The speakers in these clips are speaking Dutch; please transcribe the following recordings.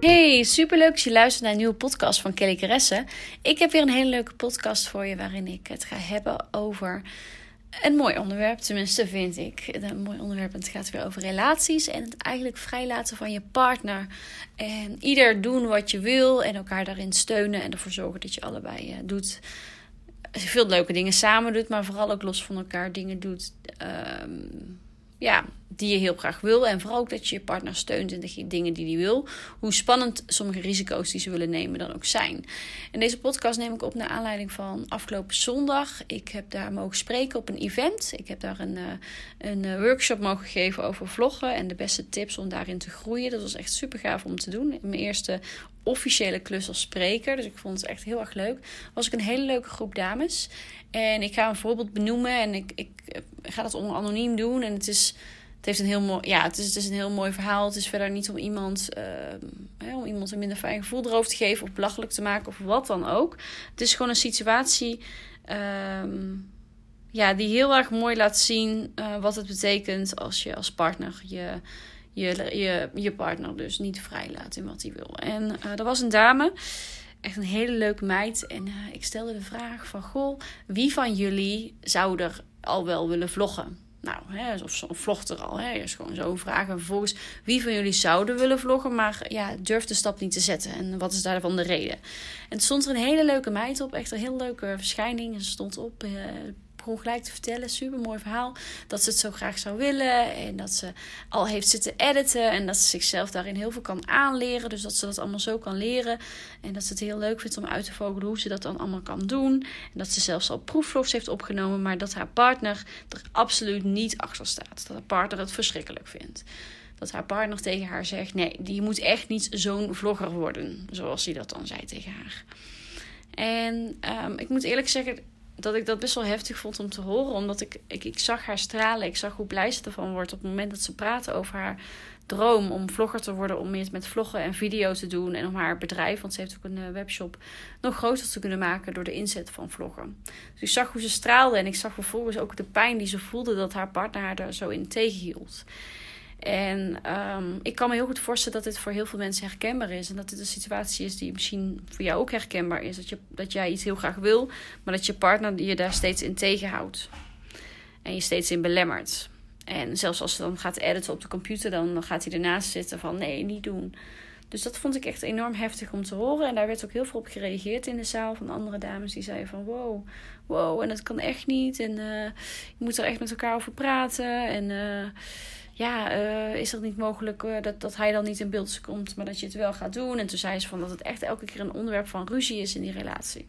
Hey, superleuk dat je luistert naar een nieuwe podcast van Kelly Caresse. Ik heb weer een hele leuke podcast voor je waarin ik het ga hebben over een mooi onderwerp. Tenminste, vind ik. Een mooi onderwerp. Het gaat weer over relaties en het eigenlijk vrijlaten van je partner. En ieder doen wat je wil en elkaar daarin steunen en ervoor zorgen dat je allebei uh, doet. Veel leuke dingen samen doet, maar vooral ook los van elkaar dingen doet. Um, ja, die je heel graag wil. En vooral ook dat je je partner steunt in de dingen die hij wil. Hoe spannend sommige risico's die ze willen nemen dan ook zijn. En deze podcast neem ik op naar aanleiding van afgelopen zondag. Ik heb daar mogen spreken op een event. Ik heb daar een, eh, een eh, workshop mogen geven over vloggen. En de beste tips om daarin te groeien. Dat was echt super gaaf om te doen. Mijn eerste officiële klus als spreker. Dus ik vond het echt heel erg leuk. Was ik een hele leuke groep dames. En ik ga een voorbeeld benoemen. En ik, ik ga dat anoniem doen. En het is het heeft een heel mooi, ja, het is, het is een heel mooi verhaal. Het is verder niet om iemand, uh, om iemand een minder fijn gevoel erover te geven of belachelijk te maken of wat dan ook. Het is gewoon een situatie uh, ja, die heel erg mooi laat zien uh, wat het betekent als je als partner je, je, je, je partner dus niet vrijlaat in wat hij wil. En uh, er was een dame echt een hele leuke meid. En uh, ik stelde de vraag van... Goh, wie van jullie zou er al wel willen vloggen? Nou, hè, of zo'n vlogt er al. Hè, is gewoon zo vragen. Vervolgens, wie van jullie zouden willen vloggen, maar ja, durft de stap niet te zetten? En wat is daarvan de reden? En het stond er een hele leuke meid op. Echt een heel leuke verschijning. En ze stond op, eh, begon gelijk te vertellen, super mooi verhaal, dat ze het zo graag zou willen. En dat ze al heeft zitten editen. En dat ze zichzelf daarin heel veel kan aanleren, dus dat ze dat allemaal zo kan leren. En dat ze het heel leuk vindt om uit te vogelen hoe ze dat dan allemaal kan doen. En dat ze zelfs al proefvlogs heeft opgenomen, maar dat haar partner er absoluut niet achter staat, dat haar partner het verschrikkelijk vindt. Dat haar partner tegen haar zegt: Nee, die moet echt niet zo'n vlogger worden. Zoals hij dat dan zei tegen haar. En um, ik moet eerlijk zeggen, dat ik dat best wel heftig vond om te horen. Omdat ik, ik, ik zag haar stralen. Ik zag hoe blij ze ervan wordt op het moment dat ze praten over haar droom om vlogger te worden. Om meer met vloggen en video te doen. En om haar bedrijf, want ze heeft ook een eh, webshop, nog groter te kunnen maken door de inzet van vloggen. Dus ik zag hoe ze straalde. En ik zag vervolgens ook de pijn die ze voelde dat haar partner haar daar zo in tegenhield. En um, ik kan me heel goed voorstellen dat dit voor heel veel mensen herkenbaar is. En dat dit een situatie is die misschien voor jou ook herkenbaar is. Dat, je, dat jij iets heel graag wil, maar dat je partner je daar steeds in tegenhoudt. En je steeds in belemmert. En zelfs als ze dan gaat editen op de computer, dan gaat hij ernaast zitten van nee, niet doen. Dus dat vond ik echt enorm heftig om te horen. En daar werd ook heel veel op gereageerd in de zaal van andere dames die zeiden van wow, wow, en dat kan echt niet. En uh, je moet er echt met elkaar over praten. En uh, ja, uh, is het niet mogelijk uh, dat, dat hij dan niet in beeld komt, maar dat je het wel gaat doen. En toen zei ze van dat het echt elke keer een onderwerp van ruzie is in die relatie.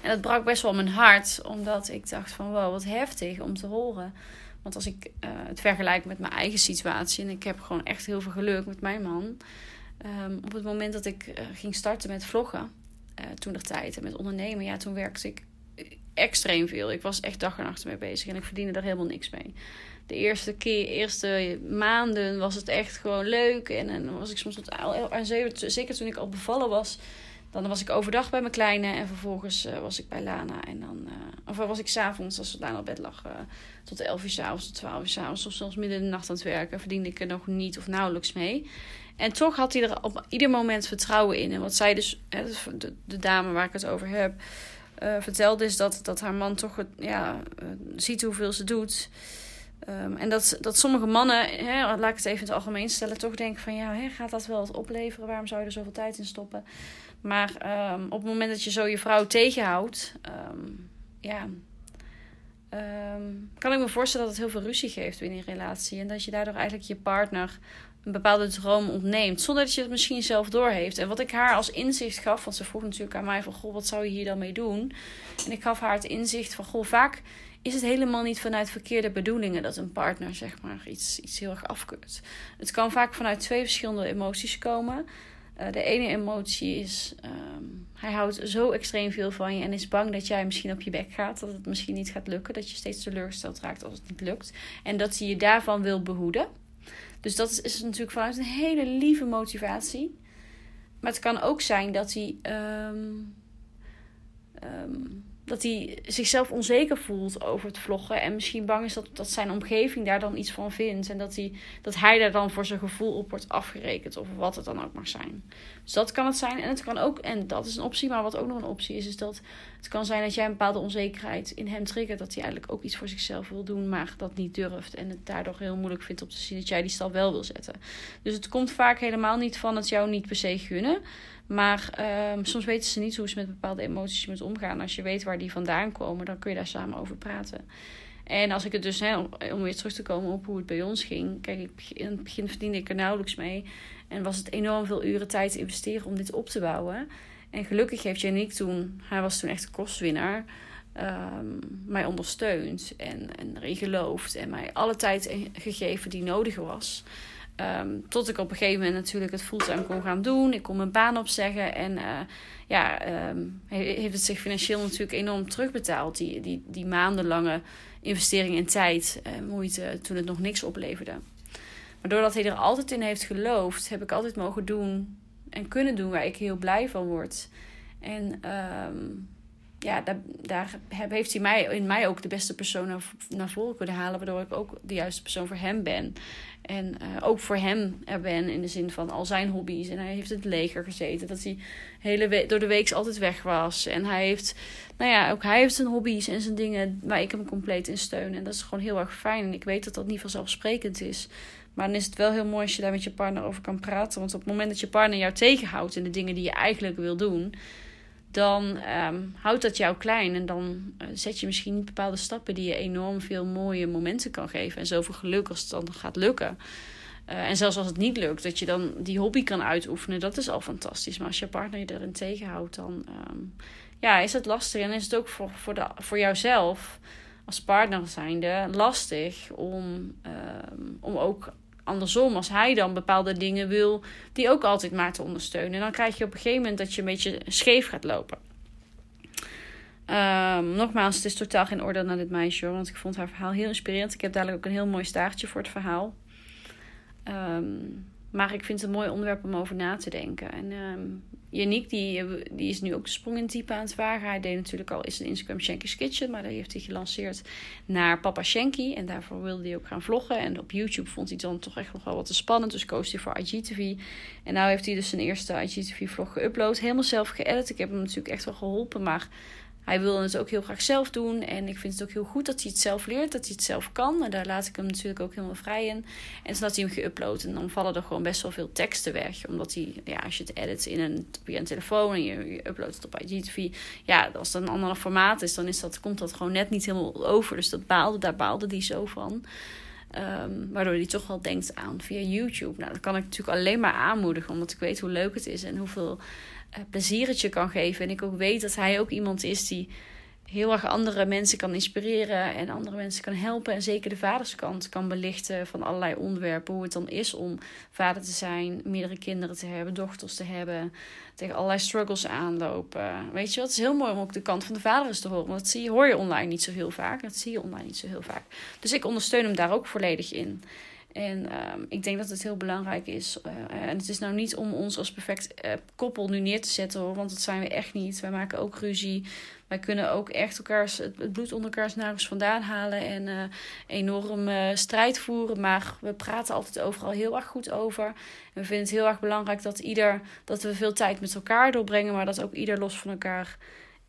En dat brak best wel mijn hart, omdat ik dacht van wow, wat heftig om te horen. Want als ik uh, het vergelijk met mijn eigen situatie, en ik heb gewoon echt heel veel geluk met mijn man. Um, op het moment dat ik ging starten met vloggen, toen de tijd en met ondernemen, ja, toen werkte ik extreem veel. Ik was echt dag en nacht mee bezig en ik verdiende daar helemaal niks mee de eerste keer, eerste maanden was het echt gewoon leuk. En, dan was ik soms tot aan zeven, zeker toen ik al bevallen was. Dan was ik overdag bij mijn kleine en vervolgens uh, was ik bij Lana. En dan, uh, of was ik s'avonds, als Lana op bed lag, uh, tot 11 uur s'avonds, tot 12 uur s'avonds. Of soms midden in de nacht aan het werken. Verdiende ik er nog niet of nauwelijks mee. En toch had hij er op ieder moment vertrouwen in. En wat zij dus, de, de dame waar ik het over heb, vertelde is dat, dat haar man toch ja, ziet hoeveel ze doet. Um, en dat, dat sommige mannen, hè, laat ik het even in het algemeen stellen, toch denken van ja, hè, gaat dat wel wat opleveren? Waarom zou je er zoveel tijd in stoppen? Maar um, op het moment dat je zo je vrouw tegenhoudt, um, ja, kan ik me voorstellen dat het heel veel ruzie geeft in een relatie. En dat je daardoor eigenlijk je partner een bepaalde droom ontneemt. Zonder dat je het misschien zelf doorheeft. En wat ik haar als inzicht gaf, want ze vroeg natuurlijk aan mij van... Goh, wat zou je hier dan mee doen? En ik gaf haar het inzicht van... Goh, vaak is het helemaal niet vanuit verkeerde bedoelingen dat een partner zeg maar iets, iets heel erg afkeurt. Het kan vaak vanuit twee verschillende emoties komen. Uh, de ene emotie is um, hij houdt zo extreem veel van je en is bang dat jij misschien op je bek gaat. Dat het misschien niet gaat lukken. Dat je steeds teleurgesteld raakt als het niet lukt. En dat hij je daarvan wil behoeden. Dus dat is, is natuurlijk vanuit een hele lieve motivatie. Maar het kan ook zijn dat hij. Ehm, ehm, dat hij zichzelf onzeker voelt over het vloggen. En misschien bang is dat, zijn omgeving daar dan iets van vindt. En dat hij, dat hij daar dan voor zijn gevoel op wordt afgerekend. Of wat het dan ook mag zijn. Dus dat kan het zijn. En het kan ook, en dat is een optie. Maar wat ook nog een optie is, is dat het kan zijn dat jij een bepaalde onzekerheid in hem triggert. Dat hij eigenlijk ook iets voor zichzelf wil doen, maar dat niet durft. En het daardoor heel moeilijk vindt om te zien dat jij die stap wel wil zetten. Dus het komt vaak helemaal niet van het jou niet per se gunnen. Maar um, soms weten ze niet hoe ze met bepaalde emoties moeten omgaan. Als je weet waar die vandaan komen, dan kun je daar samen over praten. En als ik het dus, hè, om weer terug te komen op hoe het bij ons ging. Kijk, ik, in het begin verdiende ik er nauwelijks mee. En was het enorm veel uren tijd te investeren om dit op te bouwen. En gelukkig heeft Janiek toen, hij was toen echt de kostwinnaar, um, mij ondersteund en, en erin geloofd. En mij alle tijd gegeven die nodig was. Um, tot ik op een gegeven moment natuurlijk het fulltime kon gaan doen. Ik kon mijn baan opzeggen. En uh, ja, um, heeft het zich financieel natuurlijk enorm terugbetaald. Die, die, die maandenlange investering in tijd en moeite toen het nog niks opleverde. Maar doordat hij er altijd in heeft geloofd, heb ik altijd mogen doen en kunnen doen waar ik heel blij van word. En um, ja, daar, heeft hij mij, in mij ook de beste persoon naar, naar voren kunnen halen. Waardoor ik ook de juiste persoon voor hem ben. En uh, ook voor hem er ben in de zin van al zijn hobby's. En hij heeft het leger gezeten. Dat hij hele door de week altijd weg was. En hij heeft, nou ja, ook hij heeft zijn hobby's en zijn dingen waar ik hem compleet in steun. En dat is gewoon heel erg fijn. En ik weet dat dat niet vanzelfsprekend is. Maar dan is het wel heel mooi als je daar met je partner over kan praten. Want op het moment dat je partner jou tegenhoudt in de dingen die je eigenlijk wil doen dan um, houdt dat jou klein. En dan uh, zet je misschien niet bepaalde stappen die je enorm veel mooie momenten kan geven. En zoveel geluk als het dan gaat lukken. Uh, en zelfs als het niet lukt, dat je dan die hobby kan uitoefenen, dat is al fantastisch. Maar als je partner je erin tegenhoudt, dan um, ja, is het lastig. En is het ook voor, voor, de, voor jouzelf als partner zijnde lastig om, um, om ook andersom, als hij dan bepaalde dingen wil, die ook altijd maar te ondersteunen. En dan krijg je op een gegeven moment dat je een beetje scheef gaat lopen. Um, nogmaals, het is totaal geen oordeel naar dit meisje, want ik vond haar verhaal heel inspirerend. Ik heb dadelijk ook een heel mooi staartje voor het verhaal. Um, maar ik vind het een mooi onderwerp om over na te denken. En um, Yannick, die, die is nu ook de sprong in type aan het wagen. Hij deed natuurlijk al eens een Instagram Shanky's Kitchen. Maar dat heeft hij gelanceerd naar Papa Shanky. En daarvoor wilde hij ook gaan vloggen. En op YouTube vond hij dan toch echt nog wel wat te spannend. Dus koos hij voor IGTV. En nu heeft hij dus zijn eerste IGTV vlog geüpload. Helemaal zelf geëdit. Ik heb hem natuurlijk echt wel geholpen. Maar hij wil het ook heel graag zelf doen. En ik vind het ook heel goed dat hij het zelf leert, dat hij het zelf kan. En daar laat ik hem natuurlijk ook helemaal vrij in. En had hij hem geüpload. En dan vallen er gewoon best wel veel teksten weg. Omdat hij, ja, als je het edit in een, via een telefoon en je, uploadt het op IGTV. Ja, als het een ander formaat is, dan is dat, komt dat gewoon net niet helemaal over. Dus dat baalde, daar baalde hij zo van. Um, waardoor hij toch wel denkt aan via YouTube. Nou, dat kan ik natuurlijk alleen maar aanmoedigen, omdat ik weet hoe leuk het is en hoeveel uh, plezier het je kan geven. En ik ook weet dat hij ook iemand is die heel erg andere mensen kan inspireren en andere mensen kan helpen. En zeker de vaderskant kan belichten van allerlei onderwerpen. Hoe het dan is om vader te zijn, meerdere kinderen te hebben, dochters te hebben, tegen allerlei struggles aanlopen. Weet je wat? Het is heel mooi om ook de kant van de vader eens te horen. Want dat zie hoor je online niet zo heel vaak. Dat zie je online niet zo heel vaak. Dus ik ondersteun hem daar ook volledig in. En um, ik denk dat het heel belangrijk is. Uh, en het is nou niet om ons als perfect uh, koppel nu neer te zetten hoor, want dat zijn we echt niet. Wij maken ook ruzie. Wij kunnen ook echt elkaars, het bloed onder elkaars nagels vandaan halen en enorm strijd voeren. Maar we praten altijd overal heel erg goed over. En we vinden het heel erg belangrijk dat ieder, dat we veel tijd met elkaar doorbrengen, maar dat ook ieder los van elkaar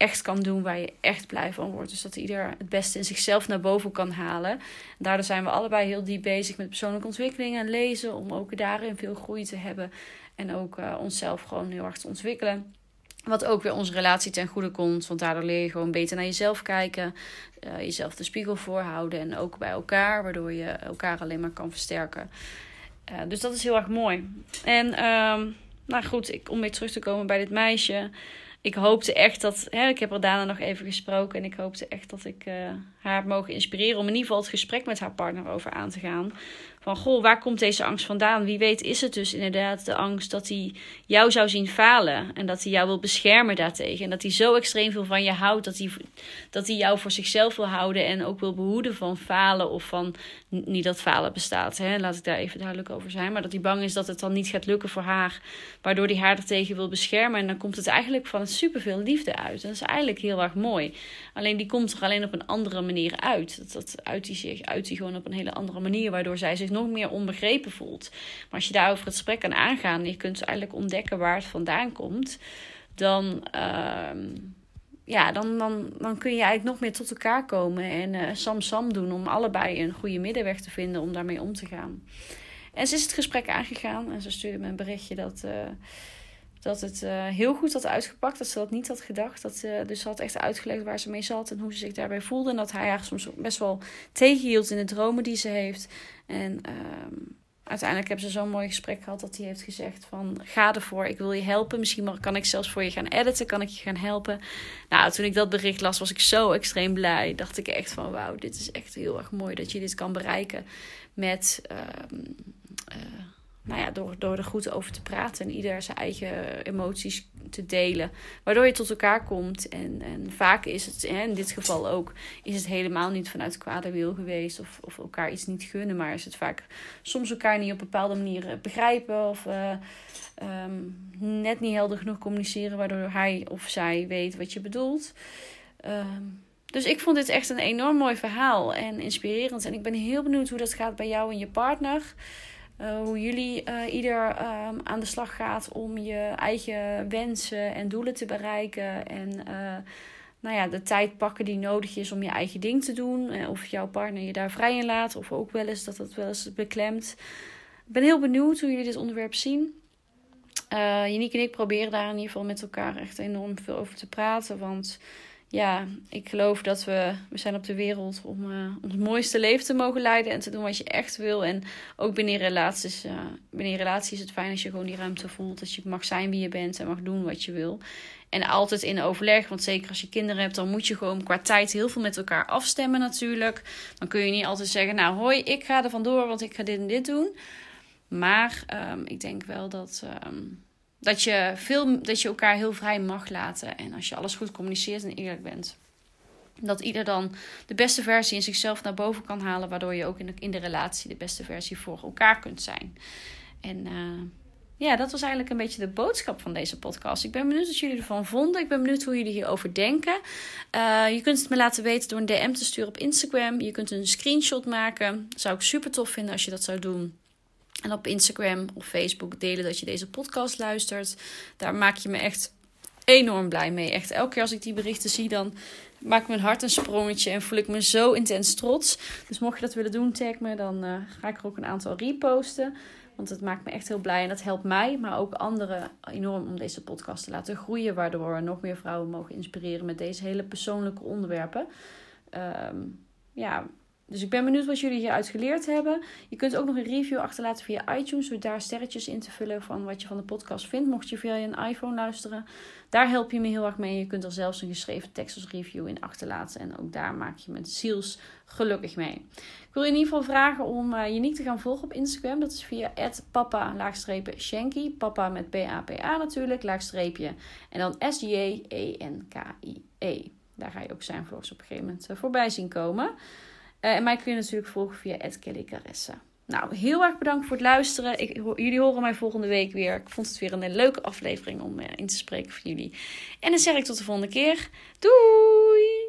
echt kan doen waar je echt blij van wordt. Dus dat ieder het beste in zichzelf naar boven kan halen. En daardoor zijn we allebei heel diep bezig met persoonlijke ontwikkeling en lezen. Om ook daarin veel groei te hebben. En ook uh, onszelf gewoon heel erg te ontwikkelen. Wat ook weer onze relatie ten goede komt. Want daardoor leer je gewoon beter naar jezelf kijken. Uh, jezelf de spiegel voorhouden. En ook bij elkaar. Waardoor je elkaar alleen maar kan versterken. Uh, dus dat is heel erg mooi. En um, nou goed, ik, om weer terug te komen bij dit meisje ik hoopte echt dat. Hè, ik heb er daarna nog even gesproken. En ik hoopte echt dat ik uh, haar mogen inspireren. om in ieder geval het gesprek met haar partner over aan te gaan. Van goh, waar komt deze angst vandaan? Wie weet is het dus inderdaad de angst dat hij jou zou zien falen en dat hij jou wil beschermen daartegen. En dat hij zo extreem veel van je houdt dat hij, dat hij jou voor zichzelf wil houden en ook wil behoeden van falen of van niet dat falen bestaat. Hè? Laat ik daar even duidelijk over zijn. Maar dat hij bang is dat het dan niet gaat lukken voor haar, waardoor hij haar ertegen wil beschermen. En dan komt het eigenlijk van superveel liefde uit. En dat is eigenlijk heel erg mooi. Alleen die komt er alleen op een andere manier uit. Dat, dat uit die zich uit die gewoon op een hele andere manier, waardoor zij zich nog meer onbegrepen voelt. Maar als je daarover het gesprek kan aangaan en je kunt eigenlijk ontdekken waar het vandaan komt, dan, uh, ja, dan, dan, dan kun je eigenlijk nog meer tot elkaar komen en uh, sam sam doen om allebei een goede middenweg te vinden om daarmee om te gaan. En ze is het gesprek aangegaan en ze stuurde me een berichtje dat. Uh, dat het uh, heel goed had uitgepakt. Dat ze dat niet had gedacht. Dat, uh, dus ze had echt uitgelegd waar ze mee zat en hoe ze zich daarbij voelde. En dat hij haar soms best wel tegenhield in de dromen die ze heeft. En uh, uiteindelijk hebben ze zo'n mooi gesprek gehad dat hij heeft gezegd van... Ga ervoor, ik wil je helpen. Misschien kan ik zelfs voor je gaan editen, kan ik je gaan helpen. Nou, toen ik dat bericht las was ik zo extreem blij. Dacht ik echt van wauw, dit is echt heel erg mooi dat je dit kan bereiken met ehm, eh, nou ja, door, door er goed over te praten en ieder zijn eigen emoties te delen. Waardoor je tot elkaar komt. En, en vaak is het, hè, in dit geval ook, is het helemaal niet vanuit kwade wil geweest. Of, of elkaar iets niet gunnen. Maar is het vaak soms elkaar niet op bepaalde manieren begrijpen. Of uh, um, net niet helder genoeg communiceren. Waardoor hij of zij weet wat je bedoelt. Um, dus ik vond dit echt een enorm mooi verhaal en inspirerend. En ik ben heel benieuwd hoe dat gaat bij jou en je partner. Uh, hoe jullie uh, ieder um, aan de slag gaat om je eigen wensen en doelen te bereiken. En uh, nou ja, de tijd pakken die nodig is om je eigen ding te doen. of jouw partner je daar vrij in laat. Of ook wel eens dat het wel eens beklemt. Ik ben heel benieuwd hoe jullie dit onderwerp zien. Janiek en ik proberen daar in ieder geval met elkaar echt enorm veel over te praten. Want ja, ik geloof dat we, we zijn op de wereld om uh, ons mooiste leven te mogen leiden en te doen wat je echt wil. En ook binnen relaties, binnen relaties is het fijn als je gewoon die ruimte voelt. Dat je mag zijn wie je bent en mag doen wat je wil. En altijd in overleg, want zeker als je kinderen hebt, dan moet je gewoon qua tijd heel veel met elkaar afstemmen natuurlijk. Dan kun je niet altijd zeggen, nou hoi, ik ga er vandoor, want ik ga dit en dit doen. Maar um, ik denk wel dat... Um, dat je, veel, dat je elkaar heel vrij mag laten. En als je alles goed communiceert en eerlijk bent. Dat ieder dan de beste versie in zichzelf naar boven kan halen. Waardoor je ook in de, in de relatie de beste versie voor elkaar kunt zijn. En uh, ja, dat was eigenlijk een beetje de boodschap van deze podcast. Ik ben benieuwd wat jullie ervan vonden. Ik ben benieuwd hoe jullie hierover denken. Uh, je kunt het me laten weten door een DM te sturen op Instagram. Je kunt een screenshot maken. Zou ik super tof vinden als je dat zou doen. En op Instagram of Facebook delen dat je deze podcast luistert. Daar maak je me echt enorm blij mee. Echt elke keer als ik die berichten zie, dan maakt mijn hart een sprongetje en voel ik me zo intens trots. Dus mocht je dat willen doen, tag me, dan uh, ga ik er ook een aantal reposten. Want het maakt me echt heel blij en dat helpt mij, maar ook anderen enorm om deze podcast te laten groeien. Waardoor we nog meer vrouwen mogen inspireren met deze hele persoonlijke onderwerpen. Um, ja, dus ik ben benieuwd wat jullie hieruit geleerd hebben. Je kunt ook nog een review achterlaten via iTunes. Door daar sterretjes in te vullen van wat je van de podcast vindt. Mocht je via een iPhone luisteren. Daar help je me heel erg mee. Je kunt er zelfs een geschreven tekst als review in achterlaten. En ook daar maak je me ziels gelukkig mee. Ik wil je in ieder geval vragen om uh, je niet te gaan volgen op Instagram. Dat is via papa-shanky. Papa met B-A-P-A natuurlijk. Laagstreepje. En dan S-J-E-N-K-I-E. -E. Daar ga je ook zijn vlogs op een gegeven moment uh, voorbij zien komen. En mij kun je natuurlijk volgen via Kelly Caressa. Nou, heel erg bedankt voor het luisteren. Ik, jullie horen mij volgende week weer. Ik vond het weer een leuke aflevering om uh, in te spreken voor jullie. En dan zeg ik tot de volgende keer. Doei!